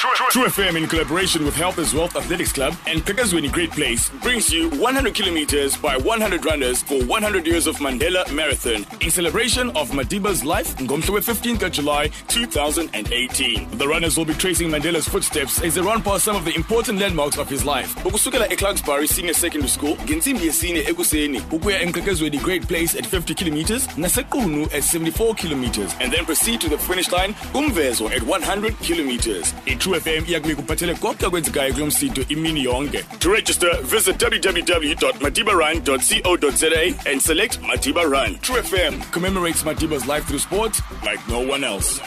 Tru FM in collaboration with Health is Wealth Athletics Club and Mqhekezweni Great Place brings you 100 kilometers by 100 runners for 100 years of Mandela Marathon in celebration of Madiba's life on 15th of July 2018. The runners will be tracing Mandela's footsteps as they run past some of the important landmarks of his life. Ukusukela eClarkebury Senior Secondary School ngensimbi yesine ekuseni ukuya the Great Place at 50 kilometers NaseQunu at 74 kilometers and then proceed to the finish line Umvezo at 100 kilometers. It 2fm konke kulo imini yonke. To register visit www co za and select madiba run. Tru fm commemorates madiba's life through sport like no one else.